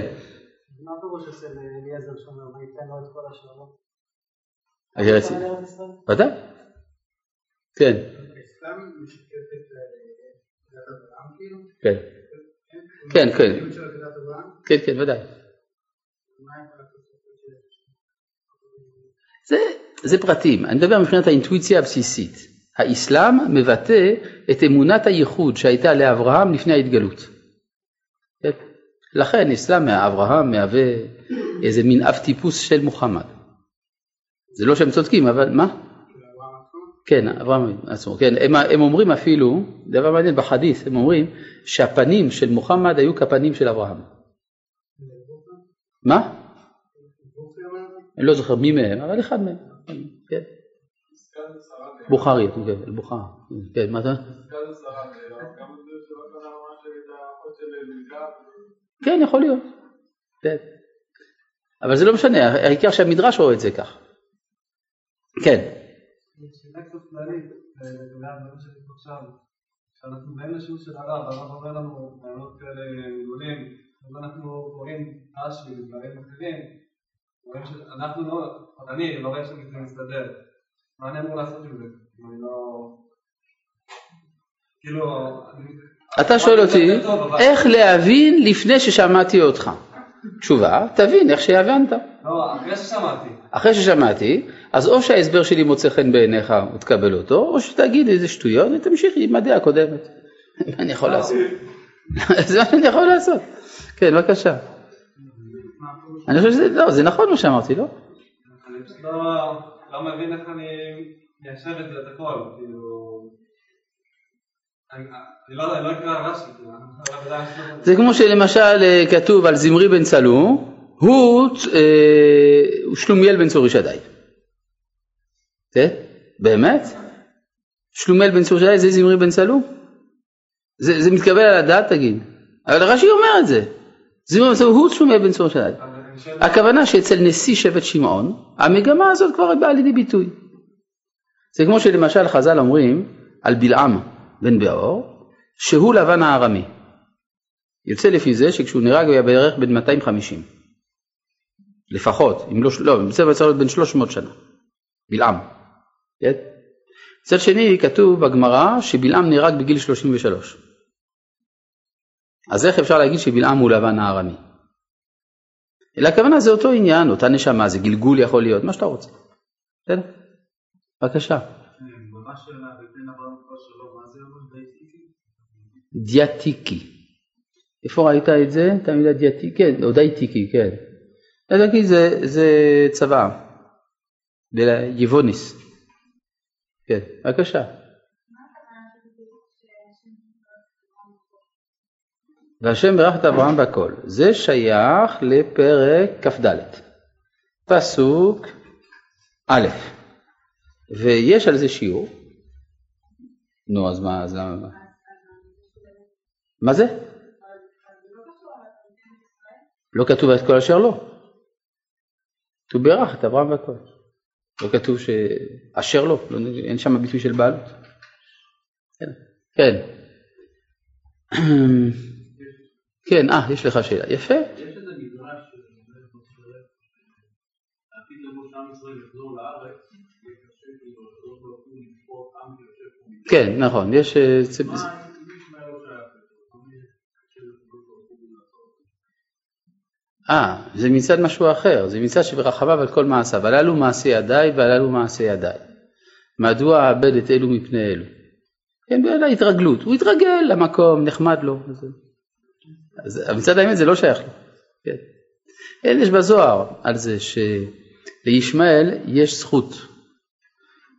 מה פירוש אצל אליעזר שאומר, וייתן לו את כל השלמות? ודאי. כן. כן. כן, כן. כן, כן, ודאי. זה, זה פרטים, אני מדבר מבחינת האינטואיציה הבסיסית. האסלאם מבטא את אמונת הייחוד שהייתה לאברהם לפני ההתגלות. כן? לכן אסלאם מאברהם מהווה איזה מין אב טיפוס של מוחמד. זה לא שהם צודקים, אבל מה? כן, אברהם עצמו, כן, הם, הם אומרים אפילו, דבר מעניין בחדית', הם אומרים שהפנים של מוחמד היו כפנים של אברהם. מה? אני לא זוכר מי מהם, אבל אחד מהם, כן. בוכרי, כן, בוכרי, כן, מה אתה? כן, יכול להיות, כן. אבל זה לא משנה, העיקר שהמדרש רואה את זה כך. כן. כשאנחנו באים לשיעור של הרב, הרב אומר לנו רעיונות כאלה גדולים, אז אנחנו רואים רש"י ודברים אחרים, אנחנו לא, אני לא רואה שזה מסתדר. מה אני אמור לעשות עם זה? אני לא... כאילו... אתה שואל אותי, איך להבין לפני ששמעתי אותך? תשובה, תבין איך שהבנת. לא, אחרי ששמעתי. אחרי ששמעתי, אז או שההסבר שלי מוצא חן בעיניך ותקבל אותו, או שתגיד איזה שטויות ותמשיך עם הדעה הקודמת. מה אני יכול לעשות? זה מה שאני יכול לעשות. כן, בבקשה. אני חושב שזה, לא, זה נכון מה שאמרתי, לא? לא, מבין איך אני מיישב את זה, את הכל, כאילו... לא, לא כאילו, זה כמו שלמשל אה, כתוב על זמרי בן צלו, הוא אה, שלומיאל בן צור ישדי. באמת? שלומיאל בן צור ישדי זה זמרי בן צלו? זה, מתקבל על הדעת תגיד. אבל רש"י אומר את זה. זמרי בן צלו הוא שלומיאל בן צור ישדי. הכוונה שאצל נשיא שבט שמעון, המגמה הזאת כבר באה לידי ביטוי. זה כמו שלמשל חז"ל אומרים על בלעם בן בעור, שהוא לבן הארמי. יוצא לפי זה שכשהוא נהרג הוא היה בערך בן 250. לפחות, אם לא, לא, זה צריך להיות בן 300 שנה. בלעם. כן? מצד שני כתוב בגמרא שבלעם נהרג בגיל 33. אז איך אפשר להגיד שבלעם הוא לבן הארמי? אלא הכוונה זה אותו עניין, אותה נשמה, זה גלגול יכול להיות, מה שאתה רוצה. בסדר? בבקשה. דיאטיקי. איפה ראית את זה? את המילה דיאטיקי? כן, או דייטיקי, כן. דיאטיקי זה, זה צבא, יבוניס. כן, בבקשה. והשם ברך את אברהם בכל. זה שייך לפרק כ"ד, פסוק א', ויש על זה שיעור. נו, אז מה, אז למה? מה זה? לא כתוב את כל אשר לא. כתוב ברך את אברהם והכל. לא כתוב שאשר לא, לא אין שם ביטוי של בעלות. כן. כן. כן, אה, יש לך שאלה. יפה. יש איזה מדרש שעתיד לבוא שעם ישראל יחזור לארץ, כן, נכון, יש... אה, אה, זה מצד משהו אחר, זה מצד שברחביו על כל מעשיו, הללו מעשי ידיי והללו מעשי ידיי. מדוע אעבד את אלו מפני אלו? כן, בגלל ההתרגלות, הוא התרגל למקום, נחמד לו. אז מצד האמת זה לא שייך לו. כן. אין, יש בזוהר על זה שלישמעאל יש זכות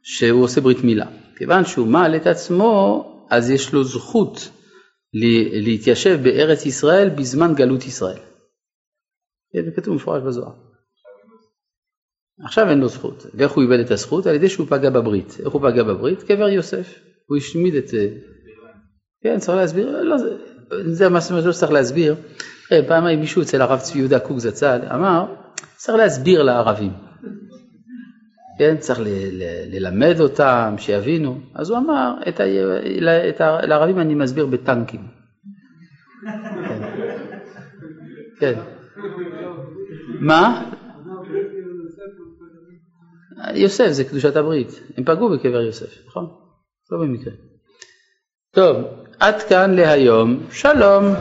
שהוא עושה ברית מילה. כיוון שהוא מעל את עצמו, אז יש לו זכות להתיישב בארץ ישראל בזמן גלות ישראל. כן, זה כתוב מפורש בזוהר. עכשיו אין לו זכות. ואיך הוא איבד את הזכות? על ידי שהוא פגע בברית. איך הוא פגע בברית? קבר יוסף. הוא השמיד את... כן, צריך להסביר. לא, זה, זה מה שצריך להסביר. פעם מישהו אצל הרב צבי יהודה קוק זצ"ל אמר, צריך להסביר לערבים. כן, צריך ל- ל- ללמד אותם, שיבינו. אז הוא אמר, את ה- את ה- לערבים אני מסביר בטנקים. כן. כן. מה? יוסף זה קדושת הברית, הם פגעו בקבר יוסף, נכון? לא במקרה. טוב, עד כאן להיום, שלום.